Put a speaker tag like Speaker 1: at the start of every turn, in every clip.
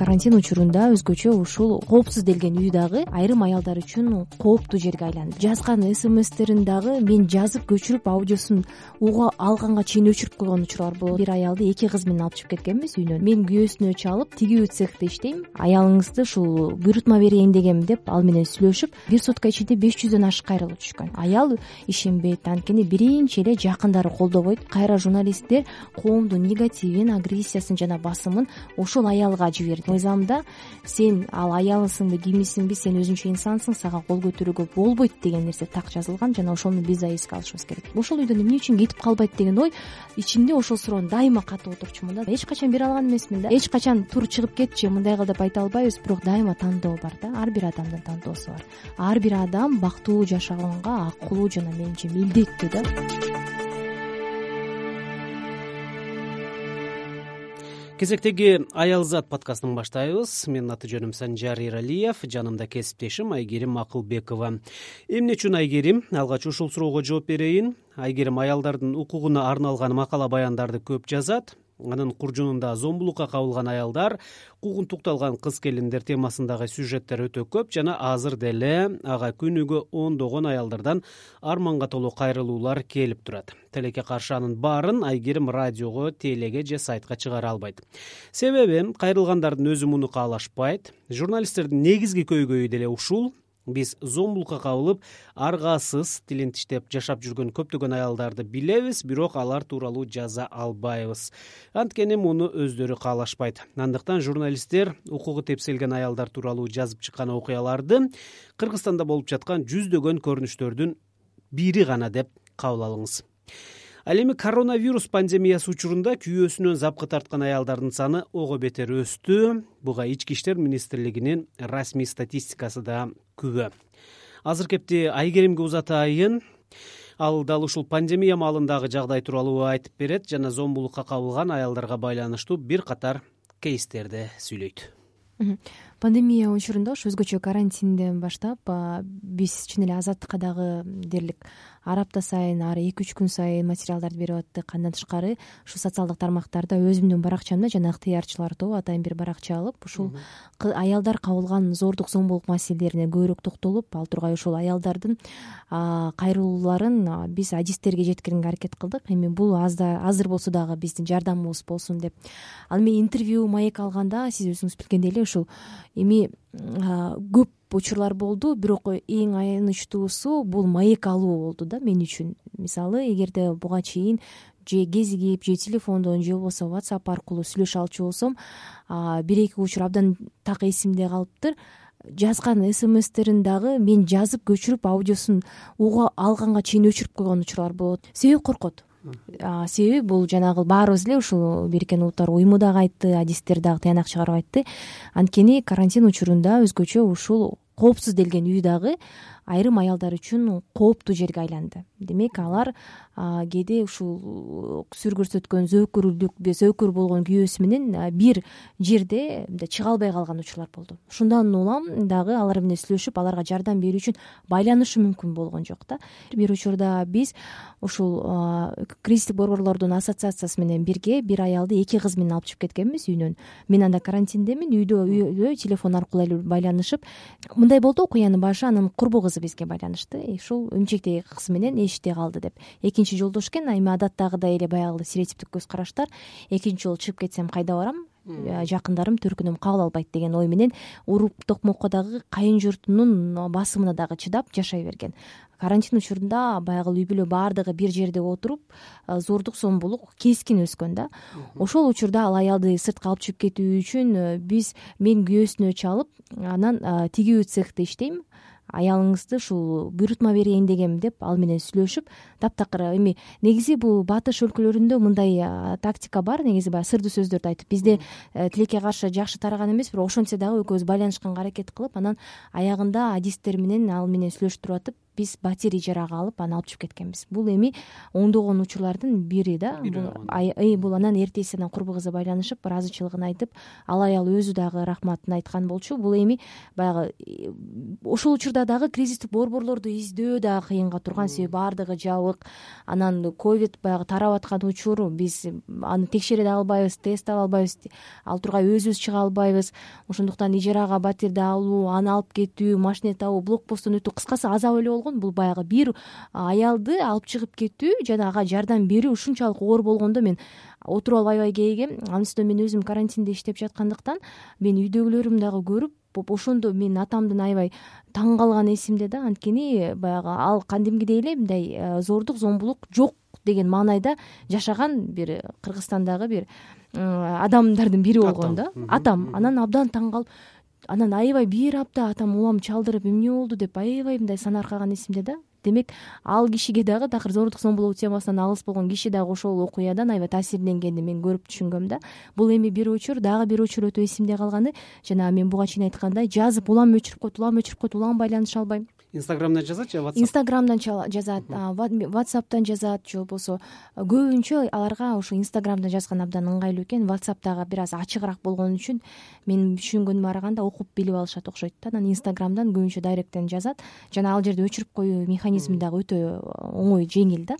Speaker 1: карантин учурунда өзгөчө ушул коопсуз делген үй дагы айрым аялдар үчүн кооптуу жерге айланды. Жазган смстерин дагы мен жазып көчүрүп аудиосун уга алганга чейин өчүрүп койгон учурлар болот. Бир аялды эки кызы менен алып чыгып кеткенбиз үйүнөн. Мен күйөөсүнө чалып тигүү цехте иштейм. Аялыңызды ушул буйрутма берейин дегем деп ал менен сүйлөшүп бир сутка ичинде беш жүздөн ашык кайрылуу түшкөн. Аял ишенбейт анткени биринчи эле жакындары колдобойт. Кайра журналисттер коомдун негативин агрессиясын жана басымын ошол аялга жиберди мыйзамда сен ал аялысыңбы кимисиңби сен өзүнчө инсансың сага кол көтөрүүгө болбойт деген нерсе так жазылган жана ошону биз да эске алышыбыз керек. Ошол үйдөн эмне үчүн кетип калбайт деген ой ичимде ошол суроону дайыма катып отурчумун да. Эч качан бере алган эмесмин да. Эч качан тур чыгып кетчи мындай кыл деп айта албайбыз бирок дайыма тандоо бар да. Ар бир адамдын тандоосу бар. Ар бир адам бактылуу жашаганга акылуу жана менимче милдеттүү да
Speaker 2: кезектеги аял зат подкастын баштайбыз. Менин аты жөнүм санжар эралиев жанымда кесиптешим айгерим акылбекова. Эмне үчүн айгерим? Алгач ушул суроого жооп берейин. Айгерим аялдардын укугуна арналган макала баяндарды көп жазат анын куржунунда зомбулукка кабылган аялдар куугунтукталган кыз келиндер темасындагы сюжеттер өтө көп жана азыр деле ага күнүгө ондогон аялдардан арманга толуу кайрылуулар келип турат. Тилекке каршы анын баарын айгерим радиого телеге же сайтка чыгара албайт. Себеби кайрылгандардын өзү муну каалашпайт. Журналисттердин негизги көйгөйү деле ушул биз зомбулукка кабылып аргасыз тилин тиштеп жашап жүргөн көптөгөн аялдарды билебиз бирок алар тууралуу жаза албайбыз. Анткени муну өздөрү каалашпайт. Андыктан журналисттер укугу тепселген аялдар тууралуу жазып чыккан окуяларды кыргызстанда болуп жаткан жүздөгөн көрүнүштөрдүн бири гана деп кабыл алыңыз ал эми коронавирус пандемиясы учурунда күйөөсүнөн запкы тарткан аялдардын саны ого бетер өстү. Буга ички иштер министрлигинин расмий статистикасы да күбө. Азыр кепти айгеримге узатайын. Ал дал ушул пандемия маалындагы жагдай тууралуу айтып берет жана зомбулукка кабылган аялдарга байланыштуу бир катар кейстерди сүйлөйт.
Speaker 1: Пандемия учурунда ушу өзгөчө карантинден баштап биз чын эле азаттыкка дагы дээрлик ар апта сайын ар эки үч күн сайын материалдарды берип аттык андан тышкары ушу социалдык тармактарда өзүмдүн баракчамда жана ыктыярчылар тобу атайын бир баракча алып ушул аялдар кабылган зордук зомбулук маселелерине көбүрөөк токтолуп ал тургай ушул аялдардын кайрылууларын биз адистерге жеткиргенге аракет кылдык. Эми бул азыр болсо дагы биздин жардамыбыз болсун деп. Ал эми интервью маек алганда сиз өзүңүз билгендей эле ушул эми көп учурлар болду бирок эң аянычтуусу бул маек алуу болду да мен үчүн. Мисалы эгерде буга чейин же кезигип же телефондон же болбосо whatsapp аркылуу сүйлөшө алчу болсом бир эки учур абдан так эсимде калыптыр. Жазган смстерин дагы мен жазып көчүрүп аудиосун уга алганга чейин өчүрүп койгон учурлар болот. Себеби коркот себеби бул жанагы баарыбыз эле ушул бириккен улуттар уюму дагы айтты адистер дагы тыянак чыгарып айтты. Анткени карантин учурунда өзгөчө ушул коопсуз делген үй дагы айрым аялдар үчүн кооптуу жерге айланды. Демек алар кээде ушул сүр көрсөткөн зөөкүрлүк зөөкүр болгон күйөөсү менен бир жерде мындай чыга албай калган учурлар болду. Ушундан улам дагы алар менен сүйлөшүп аларга жардам берүү үчүн байланышы мүмкүн болгон жок да. Бир учурда биз ушул кризистик борборлордун ассоциациясы менен бирге бир аялды эки кызы менен алып чыгып кеткенбиз үйүнөн мен анда карантиндемин үйдө телефон аркылуу эле байланышып мындай болду. Окуянын башы анын курбу кызы бизге байланышты. Ушул эмчектеги кызы менен эшикте калды деп. Экинчи жолдош экен эми адаттагыдай эле баягы стереотиптик көз караштар экинчи жолу чыгып кетсем кайда барам? Э, жакындарым төркүнүм кабыл албайт деген ой менен уруп токмокко дагы кайын журтунун басымына дагы чыдап жашай берген. Карантин учурунда баягы үй бүлө баардыгы бир жерде отуруп э, зордук зомбулук кескин өскөн да. Ошол учурда ал аялды сыртка алып чыгып кетүү үчүн э, биз мен күйөөсүнө чалып анан тигүү цехте иштейм аялыңызды ушул буйрутма берейин дегем деп ал менен сүйлөшүп таптакыр эми негизи бул батыш өлкөлөрүндө мындай тактика бар негизи баягы сырдуу сөздөрдү айтып. Бизде э, тилекке каршы жакшы тараган эмес бирок ошентсе дагы экөөбүз байланышканга аракет кылып анан аягында адистер менен ал менен сүйлөшүп туруп атып биз батир ижарага алып аны алып чыгып кеткенбиз. Бул эми ондогон учурлардын бири да. Бул анан эртеси анан курбу кызы байланышып ыраазычылыгын айтып ал аял өзү дагы рахматын айткан болчу. Бул эми баягы ошол учурда дагы кризистик борборлорду издөө дагы кыйынга турган. Себеби баардыгы жабык анан ковид баягы тарап аткан учур биз аны текшере да албайбыз тест аба албайбыз ал тургай өзүбүз чыга албайбыз. Ошондуктан ижарага батирди алуу аны алып кетүү машине табуу блок посттон өтүү кыскасы азап эле болгон бул баягы бир аялды алып чыгып кетүү жана ага жардам берүү ушунчалык оор болгондо мен отуруп алып аябай кейигем анын үстүнө мен өзүм карантинде иштеп жаткандыктан мен үйдөгүлөрүм дагы көрүп ошондо менин атамдын аябай таң калганы эсимде да анткени баягы ал кадимкидей эле мындай э, зордук зомбулук жок деген маанайда жашаган бир кыргызстандагы бир адамдардын бири болгон да. Атам анан абдан таң калып анан аябай бир апта атам улам чалдырып эмне болду? деп аябай мындай санаркаган эсимде да. Демек ал кишиге дагы такыр зордук зомбулук темасынан алыс болгон киши дагы ошол окуядан аябай таасирленгенин мен көрүп түшүнгөм да. Бул эми бир учур дагы бир учур өтө эсимде калганы. Жанагы мен буга чейин айткандай жазып улам өчүрүп коет улам өчүрүп коет улам байланыша албайм
Speaker 2: инстаграмдан жазат же
Speaker 1: инстаграмдан жазат ватсаптан жазат же болбосо көбүнчө аларга ошо инстаграмдан жазган абдан ыңгайлуу экен. Ватсап дагы бир аз ачыгыраак болгон үчүн менин түшүнгөнүмө караганда окуп билип алышат окшойт да. Анан инстаграмдан көбүнчө дайректтен жазат. Жана ал жерде өчүрүп коюу механизми дагы өтө оңой жеңил да.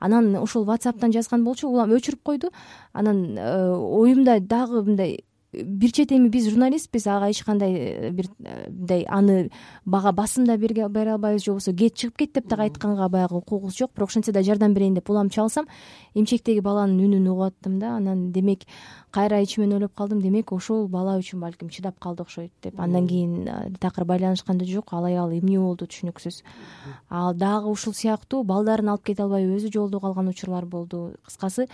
Speaker 1: Анан ошол ватсаптан жазган болчу улам өчүрүп койду. Анан э, оюмда дагы мындай бир чети эми биз журналистпиз ага эч кандай э, бир э, мындай аны бага басым да бере албайбыз же болбосо кет чыгып кет деп дагы айтканга баягы укугубуз жок. Бирок ошентсе да жардам берейин деп улам чалсам эмчектеги баланын үнүн угуп аттым да. Анан демек кайра ичимен ойлоп калдым демек ошол бала үчүн балким чыдап калды окшойт деп. Андан кийин э, такыр байланышкан да жок ал аял эмне болду түшүнүксүз. Ал дагы ушул сыяктуу балдарын алып кете албай өзү жолдо калган учурлар болду. Кыскасы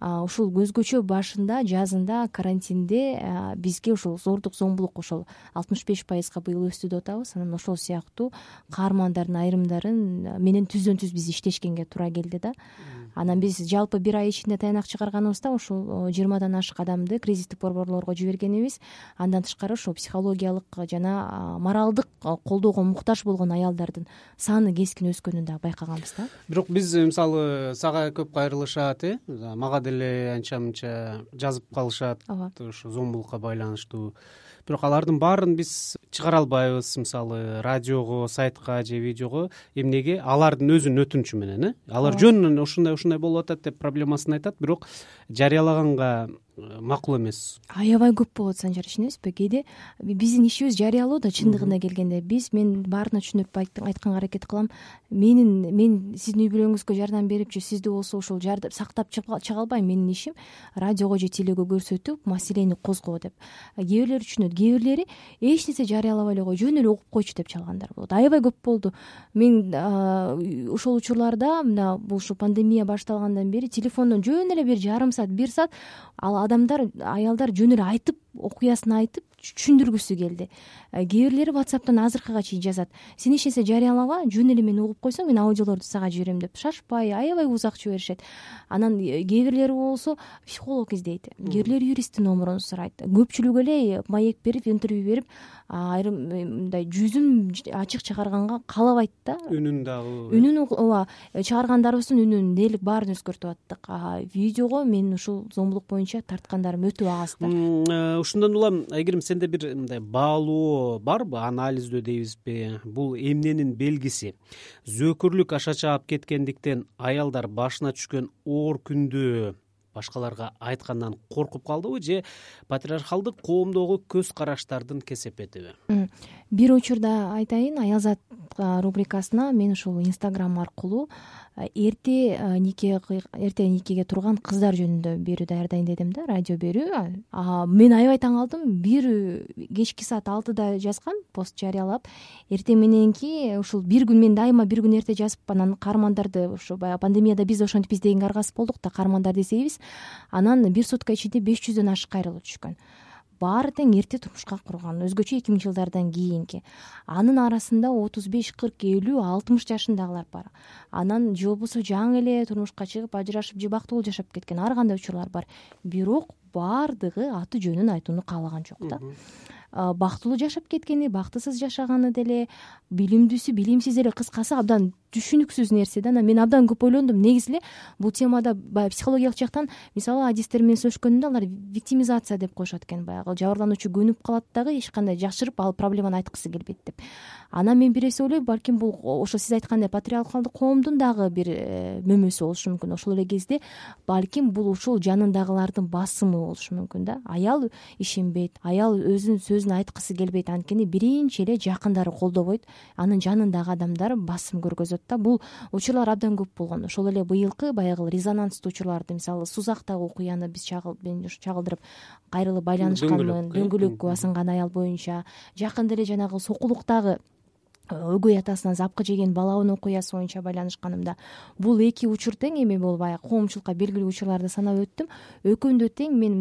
Speaker 1: ушул өзгөчө башында жазында карантинде бизге ушул зордук зомбулук ошол алтымыш беш пайызга быйыл өстү деп атабыз анан ошол сыяктуу каармандардын айрымдарын менен түздөн түз биз иштешкенге туура келди да анан биз жалпы бир ай ичинде таянак чыгарганыбызда ушул жыйырмадан ашык адамды кризистик борборлорго жибергенибиз. Андан тышкары ушул психологиялык жана моралдык колдоого муктаж болгон аялдардын саны кескин өскөнүн дагы байкаганбыз да.
Speaker 2: Бирок биз мисалы сага көп кайрылышат э мага деле анча мынча жазып калышат ооба ушу зомбулукка байланыштуу. Бирок алардын баарын биз чыгара албайбыз мисалы радиого сайтка же видеого. Эмнеге? Алардын өзүнүн өтүнүчү менен э. Алар жөнүнөн ушундай ушундай болуп атат деп проблемасын айтат. Бирок жарыялаганга макул эмес.
Speaker 1: Аябай көп болот санжар ишенесизби? Кээде биздин ишибиз жарыялоо да чындыгына келгенде. Биз мен баарына түшүндүрүп айтканга аракет кылам. Менин мен сиздин үй бүлөңүзгө жардам берип же сизди болсо ушул сактап чыга албайм менин ишим. Радиого же телеге көрсөтүп маселени козгоо деп. Кээ бирлери түшүнөт. Кээ бирлери эч нерсе жарыялабай эле кой жөн эле угуп койчу деп чалгандар болот. Аябай көп болду. Мен ошол учурларда мына ушул пандемия башталгандан бери телефондон жөн эле бир жарым саат бир саат ал адамдар аялдар жөн эле айтып окуясын айтып түшүндүргүсү келди. Э, кээ бирлери ватсаптан азыркыга чейин жазат. Сен эч нерсе жарыялаба жөн эле мени угуп койсоң мен аудиолорду сага жиберем деп шашпай аябай узак жиберишет анан э, кээ бирлери болсо психолог издейт. Кээ бирлери юристтин номурун сурайт. Көпчүлүк эле маек берип интервью берип айрым э, мындай жүзүн ачык чыгарганга каалабайт да.
Speaker 2: Үнүн дагы
Speaker 1: үнүн ооба чыгаргандарыбыздын үнүн дээрлик баарын өзгөртүп аттык. Видеого мен ушул зомбулук боюнча тарткандарым өтө аз
Speaker 2: да ушундан улам айгерим сенде бир мындай баалоо барбы? Анализдөө дейбизби бул эмненин белгиси? Зөөкүрлүк аша чаап кеткендиктен аялдар башына түшкөн оор күндү башкаларга айткандан коркуп калдыбы же патриархалдык коомдогу көз караштардын кесепетиби
Speaker 1: бир учурда айтайын аялзат рубрикасына мен ушул инстаграм аркылуу эрте нике эрте никеге турган кыздар жөнүндө берүү даярдайын дедим да радио берүү. Мен аябай таң калдым бир кечки саат алтыда жазгам пост жарыялап. Эртең мененки ушул бир күн мен дайыма бир күн эрте жазып анан каармандарды ушу баягы пандемияда биз ошентип издегенге аргасыз болдук да каармандарды издейбиз анан бир сутка ичинде беш жүздөн ашык кайрылуу түшкөн баары тең эрте турмушка курган өзгөчө эки миңинчи жылдардан кийинки. Анын арасында отуз беш кырк элүү алтымыш жашындагылар бар. Анан же болбосо жаңы эле турмушка чыгып ажырашып же бактылуу жашап кеткен ар кандай учурлар бар. Бирок баардыгы аты жөнүн айтууну каалаган жок да. Бактылуу жашап кеткени бактысыз жашаганы деле билимдүүсү билимсиз деле кыскасы абдан түшүнүксүз нерсе да. Анан мен абдан көп ойлондум. Негизи эле бул темада баягы психологиялык жактан мисалы адистер менен сүйлөшкөнүмдө алар виктимизация деп коюшат экен баягы. Жабырлануучу көнүп калат дагы эч кандай жашырып ал проблеманы айткысы келбейт деп. Анан мен бир эсе ойлойм балким бул ошо сиз айткандай патриархалдык коомдун дагы бир э, мөмөсү болушу мүмкүн ошол эле кезде. Балким бул ушул жанындагылардын басымы болушу мүмкүн да. Аял ишенбейт аял өзүнүн сөзүн айткысы келбейт. Анткени биринчи эле жакындары колдобойт. Анын жанындагы адамдар басым көргөзөт да. Бул учурлар абдан көп болгон. Ошол эле быйылкы баягы резонанстуу учурларды мисалы сузактагы окуяны биз мен чагылдырып кайрылып байланышканмын дөңгөлөккө басынган аял боюнча. Жакында эле жанагы сокулуктагы өгөй атасынан запкы жеген баланын окуясы боюнча байланышканымда бул эки учур тең эми бул баягы коомчулукка белгилүү учурларды санап өттүм. Экөөндө тең мен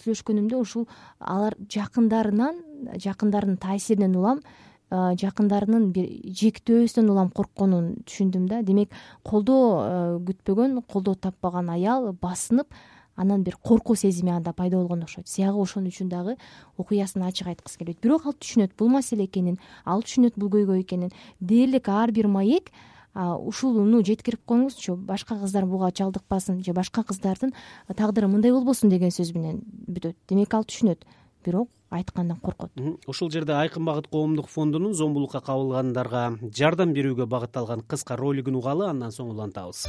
Speaker 1: сүйлөшкөнүмдө ушул алар жакындарынан жакындарынын таасиринен улам жакындарынын бир жектөөсүнөн улам коркконун түшүндүм да. Демек колдоо күтпөгөн колдоо таппаган аял басынып анан бир коркуу сезими анда пайда болгон окшойт. Сиягы ошон үчүн дагы окуясын ачык айткысы келбейт. Бирок ал түшүнөт бул маселе экенин ал түшүнөт бул көйгөй экенин дээрлик ар бир маек ушуну жеткирип коюңузчу башка кыздар буга чалдыкпасын же башка кыздардын тагдыры мындай болбосун деген сөз менен бүтөт. Демек ал түшүнөт бирок айткандан коркот.
Speaker 2: Ушул жерде айкын багыт коомдук фондунун зомбулукка кабылгандарга жардам берүүгө багытталган кыска ролигин угалы андан соң улантабыз.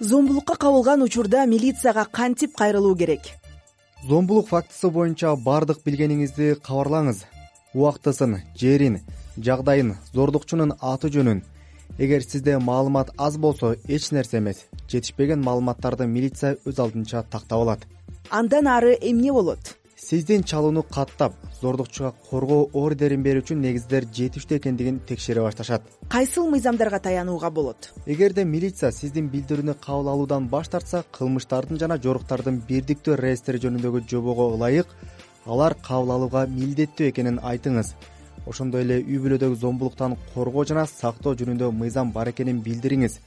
Speaker 3: Зомбулукка кабылган учурда милицияга кантип кайрылуу керек?
Speaker 4: Зомбулук фактысы боюнча баардык билгениңизди кабарлаңыз. Убактысын жерин жагдайын зордукчунун аты жөнүн. Эгер сизде маалымат аз болсо эч нерсе эмес. Жетишпеген маалыматтарды милиция өз алдынча тактап алат
Speaker 3: андан ары эмне болот?
Speaker 4: Сиздин чалууну каттап зордукчуга коргоо ордерин берүү үчүн негиздер жетиштүү экендигин текшере башташат.
Speaker 3: Кайсыл мыйзамдарга таянууга болот?
Speaker 4: Эгерде милиция сиздин билдирүүнү кабыл алуудан баш тартса кылмыштардын жана жоруктардын бирдиктүү реестри жөнүндөгү жобого ылайык алар кабыл алууга милдеттүү экенин айтыңыз. Ошондой эле үй бүлөдөгү зомбулуктан коргоо жана сактоо жөнүндө мыйзам бар экенин билдириңиз.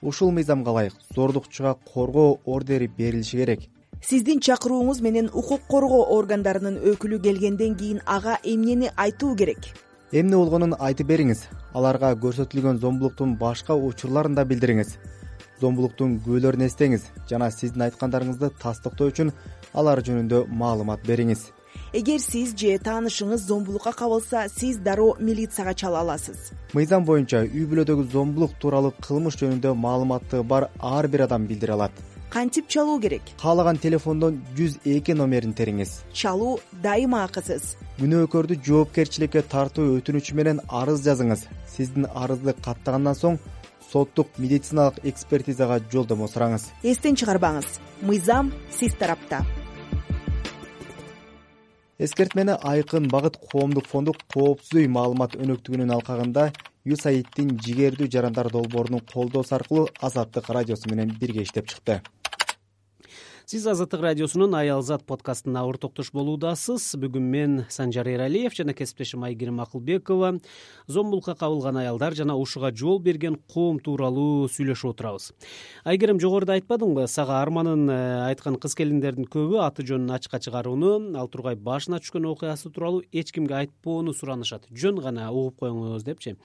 Speaker 4: Ушул мыйзамга ылайык зордукчуга коргоо ордери берилиши керек
Speaker 3: сиздин чакырууңуз менен укук коргоо органдарынын өкүлү келгенден кийин ага эмнени айтуу керек?
Speaker 4: Эмне болгонун айтып бериңиз. Аларга көрсөтүлгөн зомбулуктун башка учурларын да билдириңиз. Зомбулуктун күбөлөрүн эстеңиз жана сиздин айткандарыңызды тастыктоо үчүн алар жөнүндө маалымат бериңиз.
Speaker 3: Эгер сиз же таанышыңыз зомбулукка кабылса сиз дароо милицияга чала аласыз.
Speaker 4: Мыйзам боюнча үй бүлөдөгү зомбулук тууралуу кылмыш жөнүндө маалыматы бар ар бир адам билдире алат
Speaker 3: кантип чалуу керек?
Speaker 4: Каалаган телефондон жүз эки номерин териңиз.
Speaker 3: Чалуу дайыма акысыз.
Speaker 4: Күнөөкөрдү жоопкерчиликке тартуу өтүнүчү менен арыз жазыңыз. Сиздин арызды каттагандан соң соттук медициналык экспертизага жолдомо сураңыз.
Speaker 3: Эстен чыгарбаңыз. Мыйзам сиз тарапта.
Speaker 4: Эскертмени айкын багыт коомдук фонду коопсуз үй маалымат өнөктүгүнүн алкагында юсаиддин жигердүү жарандар долбоорунун колдоосу аркылуу азаттык радиосу менен бирге иштеп чыкты
Speaker 2: сиз азаттык радиосунун аялзат подкастына ортоктош болуудасыз. Бүгүн мен санжар эралиев жана кесиптешим айгерим акылбекова зомбулукка кабылган аялдар жана ушуга жол берген коом тууралуу сүйлөшүп отурабыз. Айгерим жогоруда айтпадыңбы? Сага арманын э, айткан кыз келиндердин көбү аты жөнүн ачыкка чыгарууну ал тургай башына түшкөн окуясы тууралуу эч кимге айтпоону суранышат. Жөн гана угуп коюңуз депчи.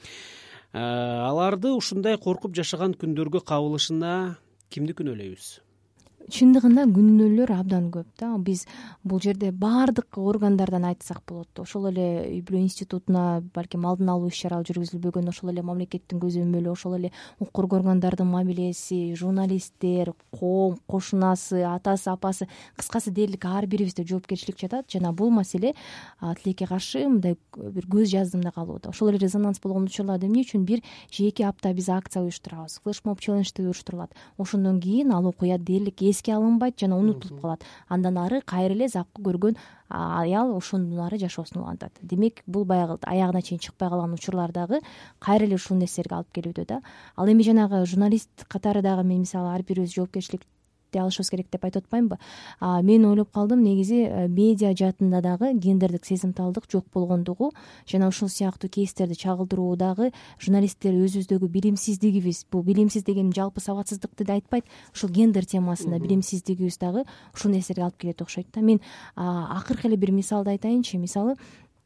Speaker 2: Э, аларды ушундай коркуп жашаган күндөргө кабылышына кимди күнөөлөйбүз
Speaker 1: чындыгында күнөөлөр абдан көп да. Биз бул жерде баардык органдардан айтсак болот ошол эле үй бүлө институтуна балким алдын алуу иш чаралар жүргүзүлбөгөн ошол эле мамлекеттин көзөмөлү ошол эле укук коргоо органдарынын мамилеси журналисттер коом кошунасы атасы апасы кыскасы дээрлик ар бирибизде жоопкерчилик жатат. Жана бул маселе тилекке каршы мындай бир көз жаздым да калууда. Ошол эле резонанс болгон учурларда эмне үчүн бир же эки апта биз акция уюштурабыз. Флешмоб челленджди уюштурулат. Ошондон кийин ал окуя дээрлик эске алынбайт жана унутулуп калат. Андан ары кайра эле запкы көргөн аял ошондон ары жашоосун улантат. Демек бул баягы аягына чейин чыкпай калган учурлар дагы кайра эле ушул нерселерге алып келүүдө да. Ал эми жанагы журналист катары дагы мен мисалы ар бирибиз жоопкерчилик алышыбыз керек деп айтып атпаймынбы. Мен ойлоп калдым негизи э, медиа жаатында дагы гендердик сезимталдык жок болгондугу жана ушул сыяктуу кейстерди чагылдыруу дагы журналисттер өзүбүздөгү билимсиздигибиз. Бул билимсиз дегеним жалпы сабатсыздыкты да айтпайт. Ушул гендер темасында билимсиздигибиз дагы ушул нерселерге алып келет окшойт да. Мен акыркы эле бир мисалды айтайынчы. Мисалы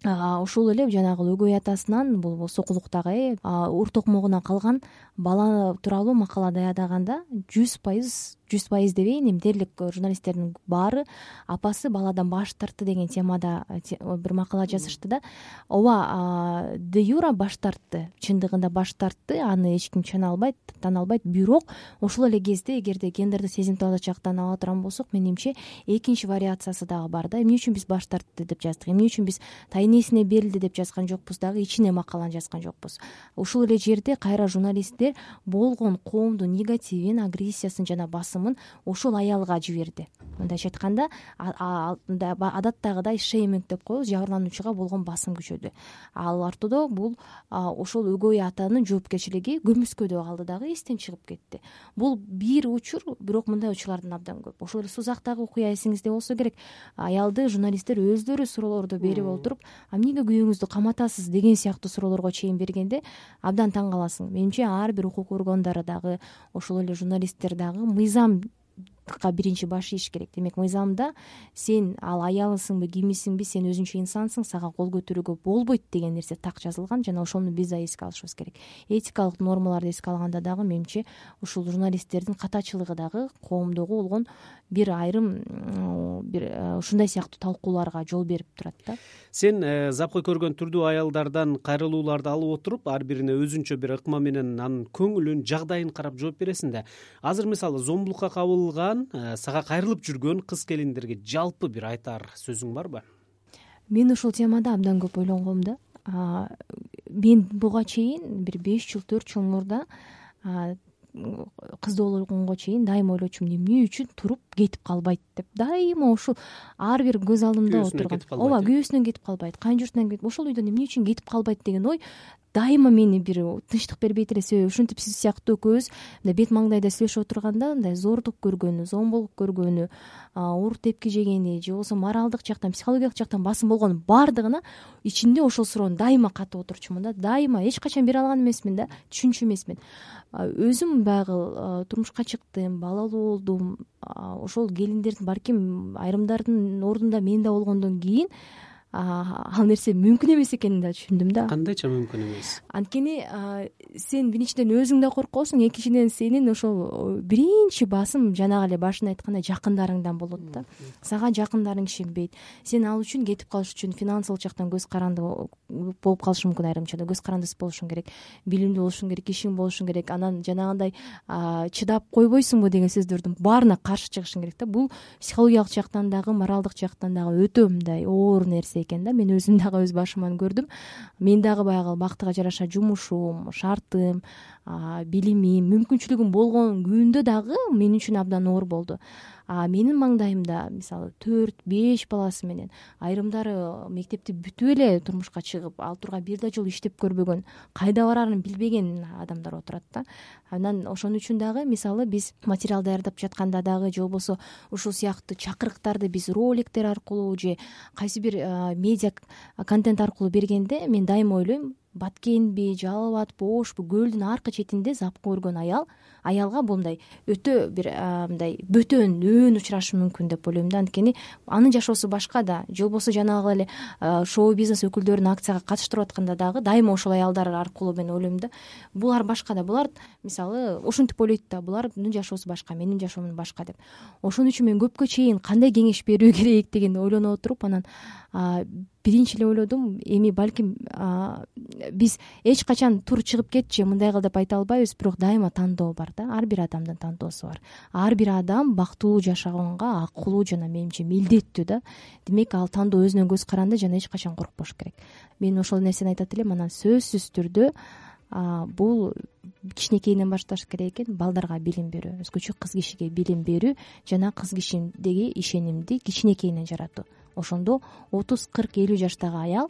Speaker 1: ушул эле жанагы өгөй атасынан бул сокулуктагы э ур токмогунан калган бала тууралуу макала даярдаганда жүз пайыз жүз пайыз дебейин эми дээрлик журналисттердин баары апасы баладан баш тартты деген темада э, бир макала жазышты да. Ооба де юра баш тартты чындыгында баш тартты. Аны эч ким чана албайт тана албайт. Бирок ошол эле кезде эгерде гендердик сезимталдык жактан ала турган болсок менимче экинчи вариациясы дагы бар да. Эмне үчүн биз баш тартты деп жаздык? Эмне үчүн биз тайнесине берилди деп жазган жокпуз дагы? Ичине макаланы жазган жокпуз. Ушул эле жерде кайра журналисттер болгон коомдун негативин агрессиясын жана басымын ошол аялга жиберди. Мындайча айтканда адаттагыдай шейминг деп коебуз жабырлануучуга болгон басым күчөдү. Ал ортодо бул ошол өгөй атанын жоопкерчилиги көмүскөдө калды дагы эстен чыгып кетти. Бул бир учур бирок мындай учурлардан абдан көп. Ошол эле сузактагы окуя эсиңизде болсо керек. Аялды журналисттер өздөрү суроолорду берип олтуруп а эмнеге күйөөңүздү каматасыз? деген сыяктуу суроолорго чейин бергенде абдан таң каласың. Менимче ар бир укук органдары дагы ошол эле журналисттер дагы мыйзам биринчи баш ийиш керек. Демек мыйзамда сен ал аялысыңбы кимисиңби сен өзүнчө инсансың сага кол көтөрүүгө болбойт деген нерсе так жазылган жана ошону биз да эске алышыбыз керек. Этикалык нормаларды эске алганда дагы менимче ушул журналисттердин катачылыгы дагы коомдогу болгон бир айрым бир э, ушундай сыяктуу талкууларга жол берип турат да
Speaker 2: сен э, запкой көргөн түрдүү аялдардан кайрылууларды алып отуруп ар бирине өзүнчө бир ыкма менен анын көңүлүн жагдайын карап жооп бересиң да. Азыр мисалы зомбулукка кабылган Э, сага кайрылып жүргөн кыз келиндерге жалпы бир айтаар сөзүң барбы?
Speaker 1: Мен ушул темада абдан көп ойлонгом да. Мен буга чейин бир беш жыл төрт жыл мурда кыздуу болгонго чейин дайыма ойлочумун эмне үчүн туруп кетип калбайт деп. Дайыма ушул ар бир көз алдымда отурган. ооба күйөөсүнөн кетип калбайт. Кайын журтунан ошол үйдөн эмне үчүн кетип калбайт деген ой дайыма мени бир тынчтык бербейт эле себеби ушинтип сиз сыяктуу экөөбүз мындай бет маңдайда сүйлөшүп отурганда мындай зордук көргөнү зомбулук көргөнү ур тепки жегени же болбосо моралдык жактан психологиялык жактан басым болгонун баардыгына ичимде ошол суроону дайыма катып отурчумун да дайыма эч качан бере алган эмесмин да түшүнчү эмесмин. Өзүм баягы турмушка чыктым балалуу болдум ошол келиндердин балким айрымдардын ордунда мен да болгондон кийин ал нерсе мүмкүн эмес экенин да түшүндүм да.
Speaker 2: Кандайча мүмкүн эмес?
Speaker 1: Анткени сен биринчиден өзүң да коркосуң экинчиден сенин ошол биринчи басым жанагы эле башында айткандай жакындарыңдан болот да. Сага жакындарың ишенбейт. Сен ал үчүн кетип калыш үчүн финансылык жактан көз каранды болуп калышы мүмкүн айрым учурда көз карандысыз болушуң керек билимдүү болушуң керек ишиң болушуң керек анан жанагындай чыдап койбойсуңбу деген сөздөрдүн баарына каршы чыгышың керек да. Бул психологиялык жактан дагы моралдык жактан дагы өтө мындай оор нерсе экен да. Мен өзүм дагы өз башыман көрдүм. Мен дагы баягы бактыга жараша жумушум шартым билимим мүмкүнчүлүгүм болгон күндө дагы мен үчүн абдан оор болду менин маңдайымда мисалы төрт беш баласы менен айрымдары мектепти бүтүп эле турмушка чыгып ал турга бир да жолу иштеп көрбөгөн кайда барарын билбеген адамдар отурат да. Анан ошон үчүн дагы мисалы биз материал даярдап жатканда дагы же болбосо ушул сыяктуу чакырыктарды биз роликтер аркылуу же кайсы бир медиа контент аркылуу бергенде мен дайыма ойлойм баткенби жалал абадпы ошпу көлдүн аркы четинде запкы көргөн аял. Аялга бул мындай өтө бир мындай бөтөн өөн учурашы мүмкүн деп ойлойм да. Анткени анын жашоосу башка да. Же болбосо жанагы эле шоу бизнес өкүлдөрүн акцияга катыштырып атканда дагы дайыма ошол аялдар аркылуу мен ойлойм да. Булар башка да. Булар мисалы ушинтип ойлойт да булардын жашоосу башка менин жашоом башка деп. Ошон үчүн мен көпкө чейин кандай кеңеш берүү керек дегенди ойлоно отуруп анан биринчи эле ойлодум эми балким биз эч качан тур чыгып кетчи мындай кыл деп айта албайбыз бирок дайыма тандоо бар да. Ар бир адамдын тандоосу бар. Ар бир адам бактылуу жашаганга акылуу жана менимче милдеттүү да. Демек ал тандоо өзүнөн көз каранды жана эч качан коркпош керек. Мен ошол нерсени айтат элем анан сөзсүз түрдө бул кичинекейинен башташ керек экен балдарга билим берүү өзгөчө кыз кишиге билим берүү жана кыз кишидеги ишенимди кичинекейинен жаратуу ошондо отуз кырк элүү жаштагы аял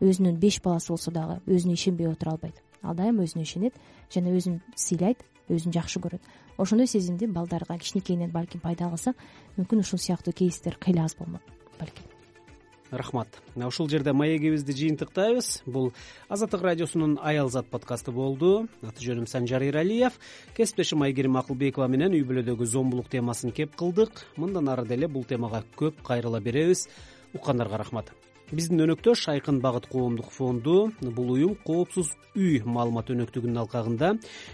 Speaker 1: өзүнүн беш баласы болсо дагы өзүнө ишенбей отура албайт. Ал дайыма өзүнө ишенет жана өзүн сыйлайт өзүн жакшы көрөт. Ошондой сезимди балдарга кичинекейинен балким пайда кылсак мүмкүн ушул сыяктуу кейстер кыйла аз болмок балким
Speaker 2: рахмат. Ушул жерде маегибизди жыйынтыктайбыз. Бул азаттык радиосунун аял зат подкасты болду. Аты жөнүм санжар эралиев кесиптешим айгерим акылбекова менен үй бүлөдөгү зомбулук темасын кеп кылдык. Мындан ары деле бул темага көп кайрыла беребиз. Уккандарга рахмат. Биздин өнөктөш айкын багыт коомдук фонду бул уюм коопсуз үй маалымат өнөктүгүнүн алкагында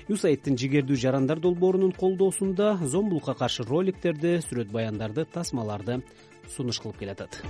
Speaker 2: юсаидтин жигердүү жарандар долбоорунун колдоосунда зомбулукка каршы роликтерди сүрөт баяндарды тасмаларды сунуш кылып келатат